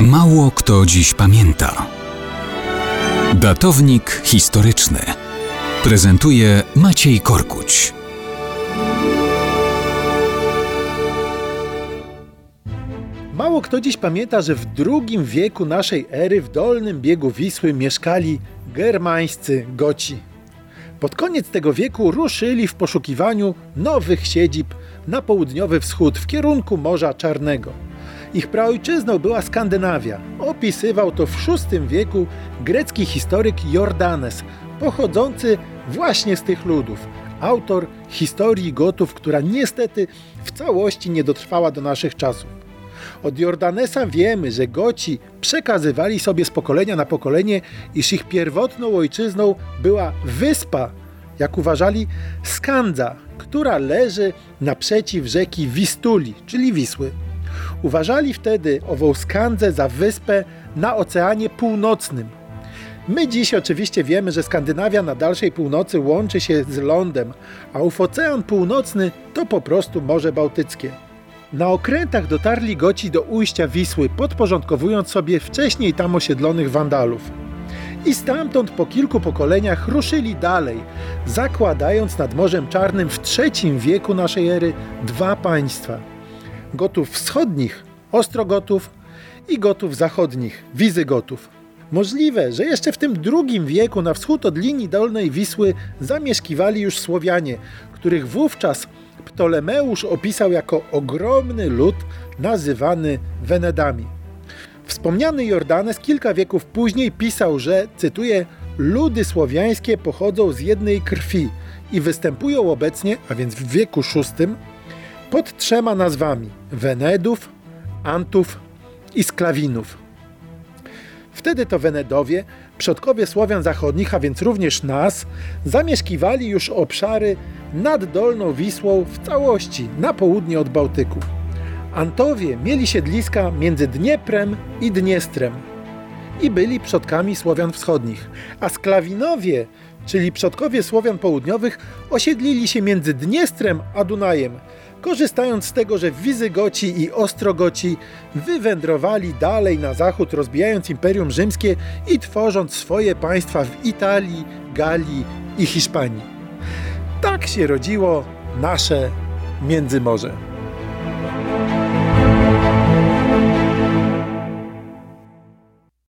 Mało kto dziś pamięta. Datownik historyczny prezentuje Maciej Korkuć. Mało kto dziś pamięta, że w II wieku naszej ery w dolnym biegu Wisły mieszkali germańscy Goci. Pod koniec tego wieku ruszyli w poszukiwaniu nowych siedzib na południowy wschód w kierunku Morza Czarnego. Ich praojczyzną była Skandynawia. Opisywał to w VI wieku grecki historyk Jordanes, pochodzący właśnie z tych ludów. Autor historii Gotów, która niestety w całości nie dotrwała do naszych czasów. Od Jordanesa wiemy, że Goci przekazywali sobie z pokolenia na pokolenie, iż ich pierwotną ojczyzną była wyspa, jak uważali, Skandza, która leży naprzeciw rzeki Wistuli, czyli Wisły. Uważali wtedy ową Skandzę za wyspę na Oceanie Północnym. My dziś oczywiście wiemy, że Skandynawia na dalszej północy łączy się z lądem, a ów Ocean Północny to po prostu Morze Bałtyckie. Na okrętach dotarli Goci do ujścia Wisły, podporządkowując sobie wcześniej tam osiedlonych Wandalów. I stamtąd po kilku pokoleniach ruszyli dalej, zakładając nad Morzem Czarnym w III wieku naszej ery dwa państwa. Gotów wschodnich, Ostrogotów i Gotów zachodnich, Wizygotów. Możliwe, że jeszcze w tym II wieku na wschód od linii dolnej Wisły zamieszkiwali już Słowianie, których wówczas Ptolemeusz opisał jako ogromny lud nazywany Wenedami. Wspomniany Jordanes kilka wieków później pisał, że, cytuję, ludy słowiańskie pochodzą z jednej krwi i występują obecnie, a więc w wieku VI, pod trzema nazwami Wenedów, Antów i Sklawinów. Wtedy to Wenedowie, przodkowie Słowian zachodnich, a więc również nas, zamieszkiwali już obszary nad Dolną Wisłą w całości na południe od Bałtyku. Antowie mieli siedliska między Dnieprem i Dniestrem i byli przodkami Słowian wschodnich, a Sklawinowie, czyli przodkowie Słowian południowych, osiedlili się między Dniestrem a Dunajem, korzystając z tego, że Wizygoci i Ostrogoci wywędrowali dalej na zachód, rozbijając Imperium Rzymskie i tworząc swoje państwa w Italii, Galii i Hiszpanii. Tak się rodziło nasze Międzymorze.